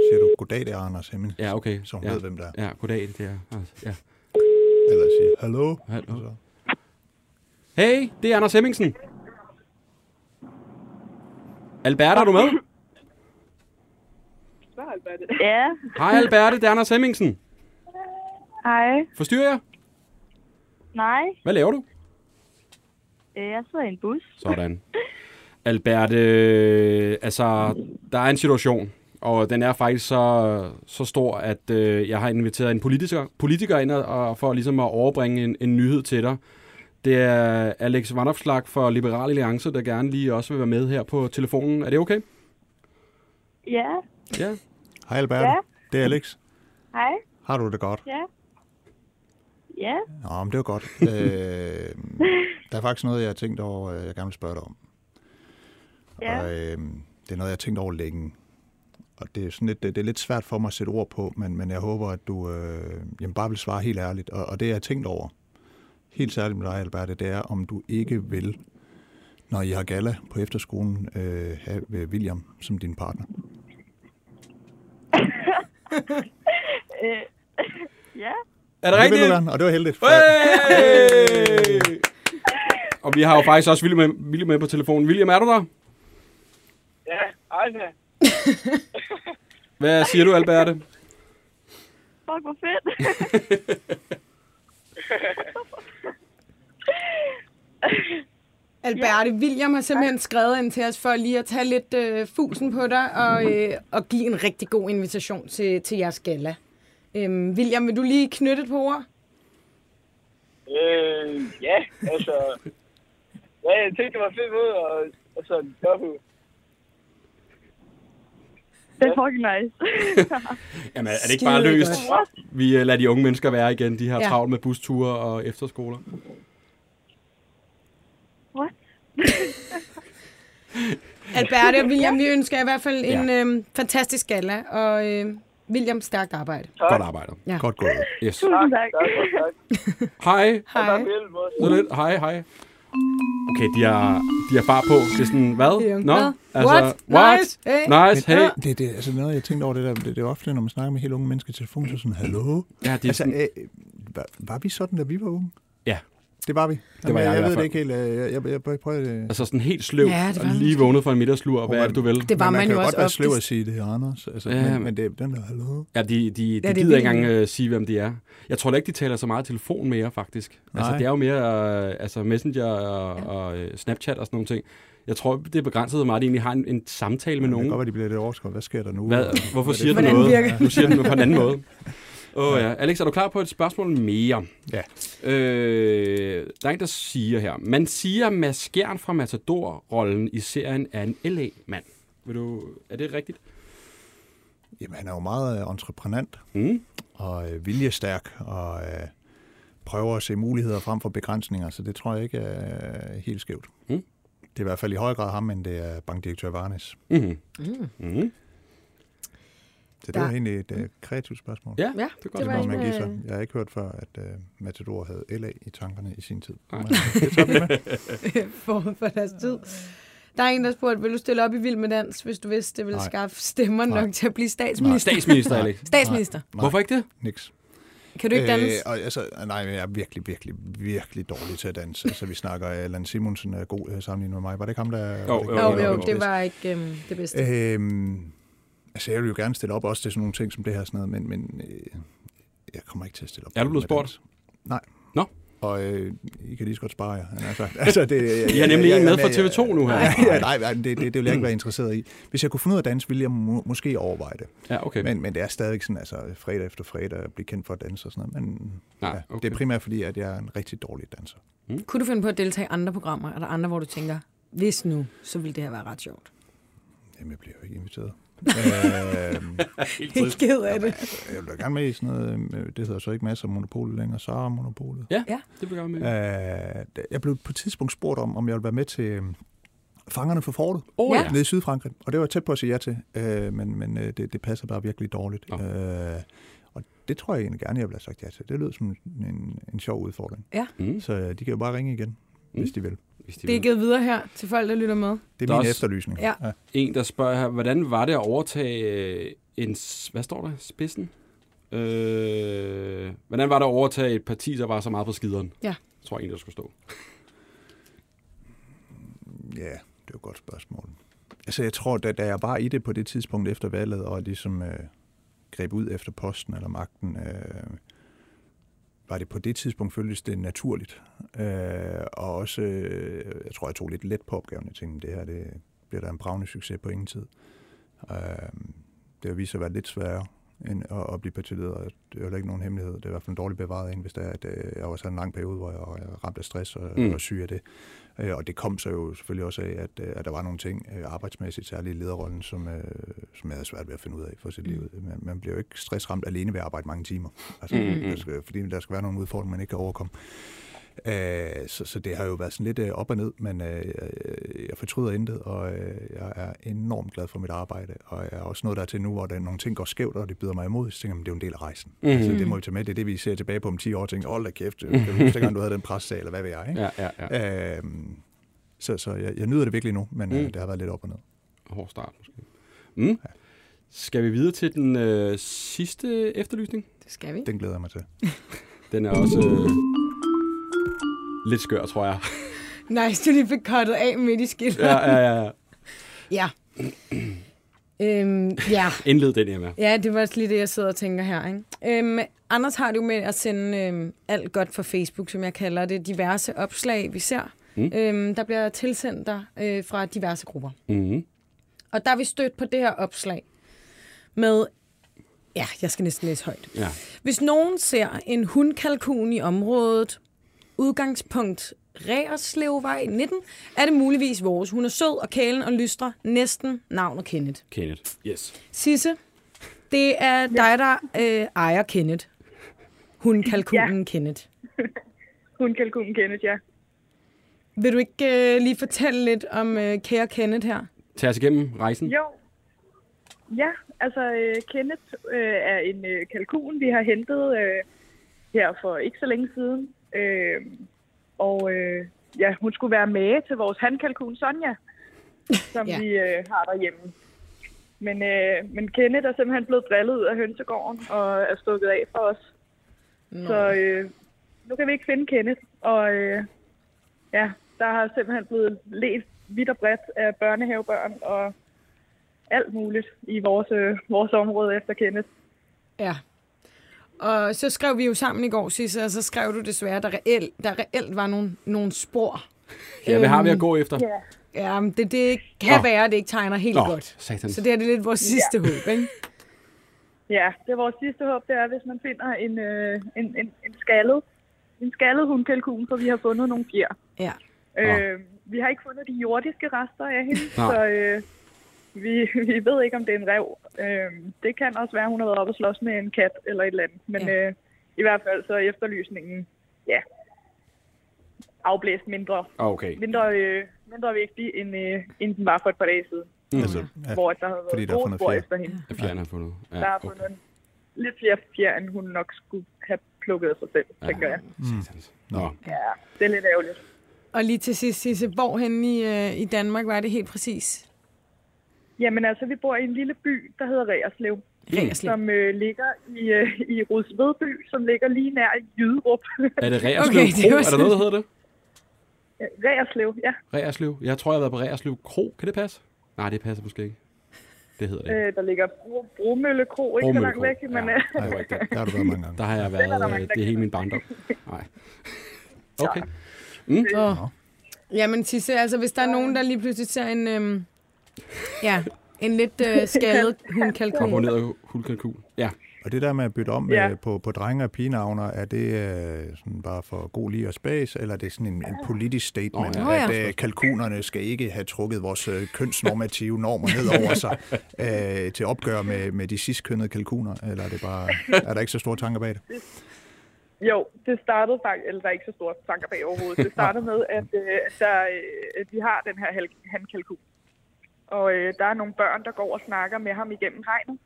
siger du, goddag, det er Anders Hemming. Ja, okay. Så hun ja. ved, hvem det er. Ja, goddag, det er. altså, Ja. Eller siger, hallo. Hallo. Så. Hey, det er Anders Hemmingsen. Albert, er du med? Ja, Hej Alberte, det er Anders Hemmingsen. hej. Forstyrrer jeg? Nej, Hvad laver du? øh, jeg sidder i en bus. Sådan. Albert, øh, altså, der er en situation, og den er faktisk så, så stor, at øh, jeg har inviteret en politiker, politiker ind og, og for ligesom at overbringe en, en nyhed til dig. Det er Alex Vandopslag for Liberal Alliance, der gerne lige også vil være med her på telefonen. Er det okay? Ja, Ja. Hej Albert, Ja. det er Alex. hej. Har du det godt? Ja, Ja, Nå, men det var godt. øh, der er faktisk noget, jeg har tænkt over, øh, jeg gerne vil spørge dig om. Ja. Og øh, det er noget, jeg har tænkt over længe. Og det er, sådan lidt, det, det er lidt svært for mig at sætte ord på, men, men jeg håber, at du øh, jamen bare vil svare helt ærligt. Og, og det, jeg har tænkt over, helt særligt med dig, Alberte, det er, om du ikke vil, når I har gala på efterskolen, øh, have øh, William som din partner. øh, ja. Er det Det vil rigtigt? du gerne, og det var heldigt. Hey! Og vi har jo faktisk også William med, William med på telefonen. William, er du der? Ja, Ejsa. Hvad siger du, Alberte? Fuck, hvor fedt. Alberte, William har simpelthen skrevet ind til os for lige at tage lidt øh, fusen på dig og, øh, og give en rigtig god invitation til, til jeres gala. Øhm, William, vil du lige knytte et på ord? Øh, ja, altså... Ja, jeg tænkte, det var fedt ud, og altså, gør på. Det er fucking nice. Jamen, er det ikke bare løst? Vi uh, lader de unge mennesker være igen. De har ja. travlt med busture og efterskoler. Alberte og William, vi ønsker i hvert fald en øh, fantastisk gala, og øh, William, stærkt arbejde. Godt arbejde. Ja. Godt gået. Yes. Tusind tak. Tak, tak, tak. Hej. Tak Hej. Hej, hej. Okay, de har, de har far på. Det er sådan, hvad? Nå, hvad? altså, What? what? Nice. Hey. Nice, hey. Det, det, altså noget, jeg tænkte over det der, det, det er ofte, når man snakker med helt unge mennesker i telefon, så er sådan, hallo? Ja, det er Altså, sådan, øh, var, var vi sådan, da vi var unge? Ja. Det var vi. Det var jeg i jeg, hvert ved det ikke helt. øh, Jeg, jeg, jeg, jeg prøver det. altså sådan helt sløv, Ja, det var og lige vågnet fra en middagslur, og hvad er det, du vil? Det var men man, man jo også godt være sløv at sige det, Anders. Altså, Ja, men, men- det er den der, hallo? Ja, de, de, de det er gider ikke engang uh, sige, hvem de er. Jeg tror da ikke, de taler så meget telefon mere, faktisk. Altså, Nej. det er jo mere uh, altså Messenger og, ja. og uh, Snapchat og sådan nogle ting. Jeg tror, det er begrænset, hvor meget de egentlig har en, en samtale med Det kan nogen. godt være, de bliver lidt overskåret. Hvad sker der nu? Hvad, hvorfor er siger du noget? virker Du siger det på en anden måde. Åh oh, ja. Alex, er du klar på et spørgsmål mere? Ja. Øh, der er en, der siger her. Man siger, at Mads Skjern fra Matador-rollen i serien er en LA-mand. Vil du, er det rigtigt? Jamen, han er jo meget øh, entreprenant Mm. og øh, viljestærk og øh, prøver at se muligheder frem for begrænsninger, så det tror jeg ikke er helt skævt. Mm. Det er i hvert fald i høj grad ham, end det er bankdirektør Varnes. Mm-hmm. Mm. Mm-hmm. Så det Der- var egentlig et uh, kreativt spørgsmål. Ja, Ja, det er det var Det man give sig. øh, Jeg har ikke hørt før, at uh, Matador havde LA i tankerne i sin tid. Nej. Men, øh, det tager vi med. forud for deres tid. Der er en, der spurgte, vil du stille op i Vild med Dans, hvis du vidste, det ville Nej. skaffe stemmer Nej. nok til at blive statsminister? Statsminister, Alex. Statsminister. Nej. Hvorfor ikke det? Niks. Kan du ikke danse? Øh, og, altså, nej, jeg er virkelig, virkelig, virkelig dårlig til at danse. Altså, vi snakker, uh, Allan Simonsen er god sammenlignet med mig. Var det ikke ham, der... Jo, Jo, jo, jo, var det var ikke øhm, det bedste. Øhm, altså, jeg vil jo gerne stille op også til sådan nogle ting som det her, sådan noget, men, men øh, jeg kommer ikke til at stille op. Er du blevet spurgt? Nej. Nå. Og øh, I kan lige så godt spare jer, sagt. Altså, det, I har nemlig en med fra TV2 nu her. Ja, nej, nej det, det, det vil jeg ikke være interesseret i. Hvis jeg kunne finde ud af at danse, ville jeg må, måske overveje det. Ja, okay. Men, men det er stadig sådan, altså fredag efter fredag at blive kendt for at danse og sådan noget. Men Nej, ja, okay. det er primært fordi, at jeg er en rigtig dårlig danser. Kunne du finde på at deltage i andre programmer? Er der andre, hvor du tænker, hvis nu, så ville det her være ret sjovt? Jamen, jeg bliver jo ikke inviteret. Øhm, Helt ked af det. jeg vil da gerne med i sådan noget, øh, det hedder så ikke masser af monopolet længere, så er monopolet. Ja, Ja. det vil jeg med. Øh, jeg blev på et tidspunkt spurgt om, om jeg ville være med til øh, Fangerne for Fortet Åh Ja. ja. nede i Sydfrankrig. Og det var jeg tæt på at sige ja til, øh, men, men øh, det, det passer bare virkelig dårligt. Nå. Øh, og det tror jeg egentlig gerne, jeg ville have sagt ja til. Det lød som en, en sjov udfordring. Mm. Så øh, de kan jo bare ringe igen, hvis de vil. Hvis de Det er vil. givet videre her til folk, der lytter med. Det er Der er min også- efterlysning. Ja. Ja. En, der spørger her, hvordan var det at overtage øh, en, hvad står der, spidsen? Øh, hvordan var det at overtage et parti, der var så meget på skideren? Ja. Tror jeg egentlig, der skulle stå. Ja, det er jo et godt spørgsmål. Altså, jeg tror, da, da jeg var i det på det tidspunkt efter valget, og ligesom øh, greb ud efter posten eller magten, øh, var det på det tidspunkt føltes det naturligt. Øh, og også, øh, jeg tror, jeg tog lidt let på opgaven. Jeg tænkte, det her det bliver der en bravende succes på ingen tid. Øh, det har vist sig at være lidt sværere end at, at blive partileder. Det er jo ikke nogen hemmelighed. Det er i hvert fald en dårlig bevaret en, hvis det er, at øh, jeg også havde en lang periode, hvor jeg var ramt af stress og, Mm. mm. og syg af det. Øh, Og det kom så jo selvfølgelig også af, at, øh, at der var nogle ting arbejdsmæssigt, særligt i lederrollen, som, som jeg havde svært ved at finde ud af for sit liv. Man, man bliver jo ikke stressramt alene ved at arbejde mange timer. Altså, Mm, mm, mm. der skal, fordi der skal være nogle udfordringer, man ikke kan overkomme. Øh, så, så det har jo været sådan lidt øh, op og ned, men øh, øh, jeg fortryder intet, og øh, jeg er enormt glad for mit arbejde. Og jeg er også nået dertil nu, hvor der nogle ting går skævt, og det byder mig imod. Så tænker jeg, men det er jo en del af rejsen. Mm. Altså, det må vi tage med. Det er det, vi ser tilbage på om 10 år og tænker, hold da kæft, kan du huske, du havde den pressesag, eller hvad ved jeg, ikke? Ja, ja, ja. Øh, så så jeg, jeg nyder det virkelig nu, men mm. Øh, det har været lidt op og ned. Hård start måske. Mm. Skal vi videre til den øh, sidste efterlysning? Det skal vi. Den glæder jeg mig til. Den er også øh, lidt skør, tror jeg. Nice, du lige fik kottet af midt i skillet. ja, ja, ja, ja. øhm, ja. Indled den, Emma. Ja, det var også lige det, jeg sidder og tænker her. Ikke? Øhm, Anders har det jo med at sende øhm, alt godt for Facebook, som jeg kalder det, diverse opslag, vi ser. Mm. Mm. Øhm, der bliver tilsendt der øh, fra diverse grupper. Mm-hmm. Og der er vi stødt på det her opslag med... Ja, jeg skal næsten læse højt. Ja. Hvis nogen ser en hundkalkun i området, udgangspunkt Reerslevvej 19, er det muligvis vores. Hun er sød og kælen og lystrer næsten navn og Kenneth. Kenneth. Yes. Sisse, det er dig, der øh, ejer Kenneth. Hundkalkunen ja. Kenneth. Hun kalkunen Kenneth, ja. Vil du ikke øh, lige fortælle lidt om øh, kære Kenneth her? Tag os igennem rejsen. Jo. Ja, altså øh, Kenneth øh, er en øh, kalkun, vi har hentet øh, her for ikke så længe siden. Øh, og øh, ja, hun skulle være med til vores handkalkun Sonja, som Ja. vi øh, har derhjemme. Men, øh, men Kenneth er simpelthen blevet drillet ud af hønsegården og er stukket af for os. Nå. Så øh, nu kan vi ikke finde Kenneth. Og øh, ja, der har simpelthen blevet let vidt og bredt af børnehavebørn og alt muligt i vores, øh, vores område efter Kenneth. Ja. Og så skrev vi jo sammen i går, Sisse, og så skrev du desværre, at der reelt, der reelt var nogle, nogle spor. Ja, hvad har vi at gå efter? Ja. Ja, men det, det kan Nå. være, at det ikke tegner helt Nå, godt. satans. Så det er det lidt vores sidste ja. håb, ikke? Ja, det er vores sidste håb, det er, hvis man finder en, øh, en, en, en skaldet, en skaldet hundkalkun, for vi har fundet nogle fjer. Ja. Øh, vi har ikke fundet de jordiske rester af hende, Nej. så øh, vi, vi ved ikke, om det er en rev. Øh, det kan også være, at hun har været oppe og slås med en kat eller et eller andet. Men Ja. ja. øh, i hvert fald så er efterlysningen ja, afblæst mindre, Okay. mindre, øh, mindre vigtig, end, øh, end den var for et par dage siden, Mm. Altså, ja, hvor der fordi været der er gode fundet spor efter hende. Jeg fjerner har fundet. Ja, Der er okay. fundet lidt flere fjer, end hun nok skulle have plukket af sig selv, Ja. tænker jeg. Satans. Nå. Ja, det er lidt ærgerligt. Og lige til sidst, Sisse, hvorhen i, øh, i Danmark var det helt præcis? Jamen altså, vi bor i en lille by, der hedder Reerslev, Reerslev. som øh, ligger i, øh, i Rudsvedby, som ligger lige nær Jyderup. Er det Reerslev Okay, det Kro? var Er der noget, der hedder det? Reerslev, ja. Reerslev. Jeg tror, jeg har været på Reerslev Kro. Kan det passe? Nej, det passer måske ikke. Det hedder det ikke. Øh, der ligger Bro, Bromølle Kro, ikke så Bromølle langt væk, ja. men øh, Nej, Det ikke det. der har du været mange gange. Der har jeg er været, der mange, øh, der det er hele min barndom. Nej. Okay. Oh. Jamen, Sisse, altså hvis der er nogen, der lige pludselig ser en, øhm, ja, en lidt øh, skaldet hundkalkun. Komponeret hulkalkun. Ja. Og det der med at bytte om Ja. ja. på, på drenge og pigenavner, er det øh, sådan bare for god lige og spas, eller er det sådan en, en politisk statement, oh, ja. at øh, kalkunerne skal ikke have trukket vores øh, kønsnormative normer ned over sig øh, til opgør med, med de sidstkønnede kalkuner, eller er, det bare, er der ikke så store tanker bag det? jo, det startede faktisk, eller der er ikke så store tanker bag overhovedet. Det startede med, at, øh, der, øh, vi har den her hankalkun. Og øh, der er nogle børn, der går og snakker med ham igennem hegnet.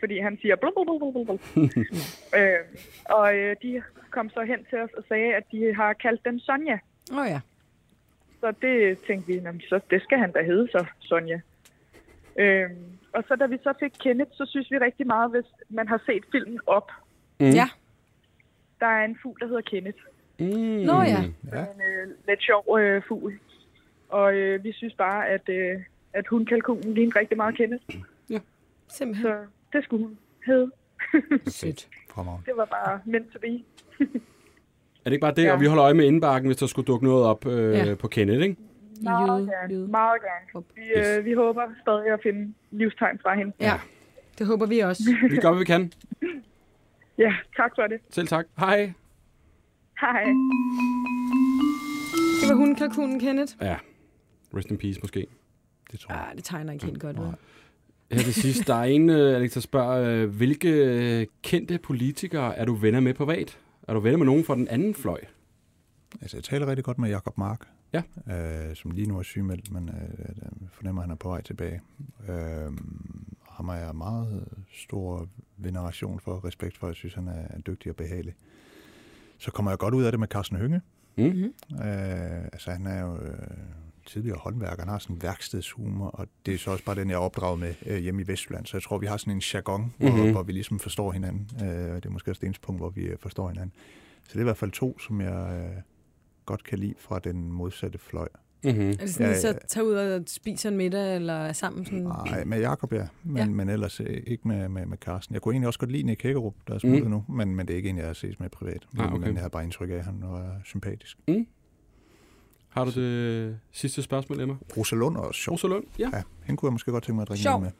Fordi han siger blub, blub, blub, blub, blub. øh, Og øh, de kom så hen til os og sagde, at de har kaldt den Sonja. Åh oh, ja. Så det tænkte vi, "Nå, så det skal han da hedde så, Sonja. Øhm, og så da vi så fik Kenneth, så synes vi rigtig meget, hvis man har set filmen op. Mm. Ja. Der er en fugl, der hedder Kenneth. Mm. Nå ja. Ja. En øh, lidt sjov øh, fugl. Og øh, vi synes bare, at, øh, at hun kalkunen ligner rigtig meget Kenneth. Simpelthen. Så det skulle hun hedde. Sødt. Fremragende. Det var bare meant to be. Er det ikke bare det? Ja. Og vi holder øje med indbakken, hvis der skulle dukke noget op øh, Ja. ja. på Kenneth, ikke? Meget gerne. Meget gerne. Vi, Yes. øh, vi håber stadig at finde livstegn fra hende. Ja. Det håber vi også. Vi gør, hvad vi kan. Ja, tak for det. Selv tak. Hej. Hej. Det var hundkalkunen, Kenneth. Ja, rest in peace måske. Det tror jeg. Ah, det tegner ikke helt godt ud. Her til sidst, der er en, øh, Alex, der spørger, øh, hvilke øh, kendte politikere er du venner med privat? Er du venner med nogen fra den anden fløj? Altså, jeg taler rigtig godt med Jakob Mark, Ja. øh, som lige nu er sygemeldt, men øh, jeg fornemmer, at han er på vej tilbage. Øh, ham har jeg meget stor veneration for, respekt for. Jeg synes, han er dygtig og behagelig. Så kommer jeg godt ud af det med Carsten Hønge. Mm? Øh, altså, han er jo øh, tidligere håndværker. Han har sådan en værkstedshumor, og det er så også bare den, jeg er opdraget med øh, hjemme i Vestjylland. Så jeg tror, vi har sådan en jargon, hvor, Mhm. hvor vi ligesom forstår hinanden. Øh, det er måske også det eneste punkt, hvor vi øh, forstår hinanden. Så det er i hvert fald to, som jeg øh, godt kan lide fra den modsatte fløj. Mm-hmm. Er det sådan, at I så tager ud og spiser en middag, eller er sammen sådan? Nej, med Jacob ja, men, Ja. ja. men ellers øh, ikke med, med, med Carsten. Jeg kunne egentlig også godt lide Nick Hækkerup, der er smuttet Mm. mm. nu, men, men det er ikke en, jeg har set med privat. Men, Ah, okay. men jeg har bare indtryk af, at han var sympatisk. Har du det sidste spørgsmål, Emma? Rosa Lund er også sjov. Rosa Lund? Ja. Ja, hende kunne jeg måske godt tænke mig at drikke Sjov. med.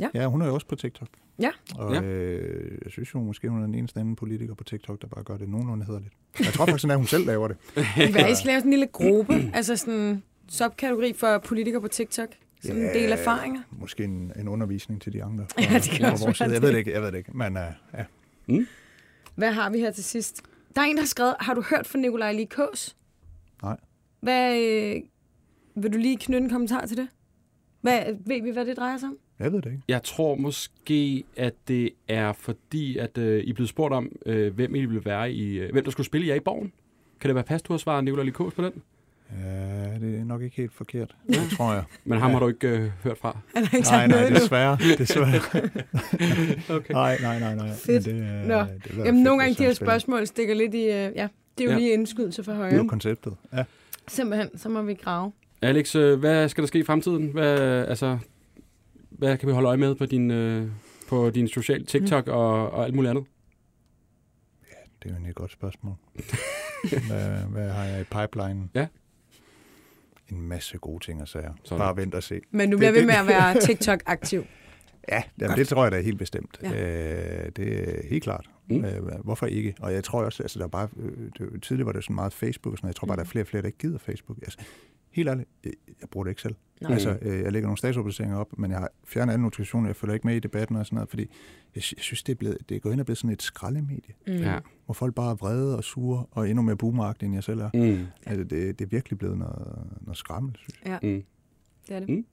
Ja. ja, hun er jo også på TikTok. Ja. Og Ja. Øh, jeg synes jo måske, hun er den eneste anden politiker på TikTok, der bare gør det nogenlunde hederligt. Jeg tror faktisk, at hun selv laver det. Hvad, I skal lave sådan en lille gruppe, altså sådan en subkategori for politikere på TikTok? Sådan en del erfaringer? Måske en, en undervisning til de andre. Ja, det kan fra også vores side. Jeg det. ved det ikke, jeg ved det ikke. Men uh, ja, Hvad har vi her til sidst? Der er en, der har skrevet, har du hørt fra Nikolaj Likås? Hvad, øh, vil du lige knytte en kommentar til det? Hvad, ved vi, hvad det drejer sig om? jeg ved det ikke. Jeg tror måske, at det er fordi, at øh, I er blevet spurgt om, øh, hvem I vil være i, øh, hvem der skulle spille jer i Borgen. Kan det være pas, du har svaret Nicolai Likos på den? Ja, det er nok ikke helt forkert. Det tror jeg. Men ham har du ikke øh, hørt fra. Han har ikke Nej, nej, desværre. desværre. Okay. Nej, nej, nej, nej. Fedt. Men det, øh, Nå. det Jamen, fedt, nogle gange de her spørgsmål stikker lidt i... Øh, ja, det er jo Ja. ja. lige indskydelse for Det er højre. jo konceptet. Ja. Simpelthen, så må vi grave. Alex, øh, hvad skal der ske i fremtiden? Hvad, altså, hvad kan vi holde øje med på din, øh, på din social TikTok Mm. og, og alt muligt andet? Det er jo egentlig et godt spørgsmål. hvad, hvad har jeg i pipelinen? Ja. En masse gode ting at sige. Sådan. Bare vent og se. Men du Det- bliver ved med at være TikTok-aktiv. Ja, jamen, det tror jeg da er helt bestemt. Ja. Ja. Øh, det er helt klart. Mm. Mm. Øh, hvorfor ikke? Og jeg tror også, altså der er bare, øh, det, tidligere var det sådan meget Facebook, og sådan, noget. jeg tror bare, der er flere og flere, der ikke gider Facebook. Altså, helt ærligt, jeg, jeg bruger det ikke selv. Nej. Altså, øh, jeg lægger nogle statsopdateringer op, men jeg har fjernet alle notifikationer, jeg følger ikke med i debatten og sådan noget, fordi jeg, jeg synes, det er, blevet, det er gået ind og blevet sådan et skraldemedie, Mm. Ja. hvor folk bare er vrede og sure, og endnu mere boomeragtige, end jeg selv er. Mm. Altså, det, det er virkelig blevet noget, noget skræmmende, synes jeg. Ja, Mm. det er det. Mm.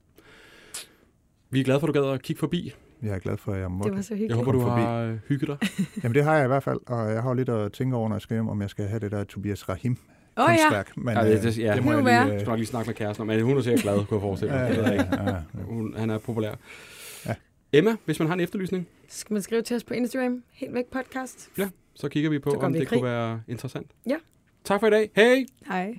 Vi er glade for, at du gad at kigge forbi. Jeg er glad for, at jeg Det måtte. var så Jeg hyggeligt. håber, du har øh, hygget dig. Jamen, det har jeg i hvert fald, og jeg har jo lidt at tænke over, når jeg skal hjem, om jeg skal have det der Tobias Rahim Åh oh, ja, kunstværk. Men, Ja, det- øh, det- ja. det må Det jeg lige... være. Jeg skal nok lige snakke med kæresten om, men hun er sikkert glad, kunne jeg forestille mig. Ja, Det jeg ja, ja. Hun, han er populær. Ja. Emma, hvis man har en efterlysning, skal man skrive til os på Instagram? Helt væk podcast. ja, så kigger vi på, Så om det krig. kunne være interessant. Ja. Tak for i dag. Hej! Hej.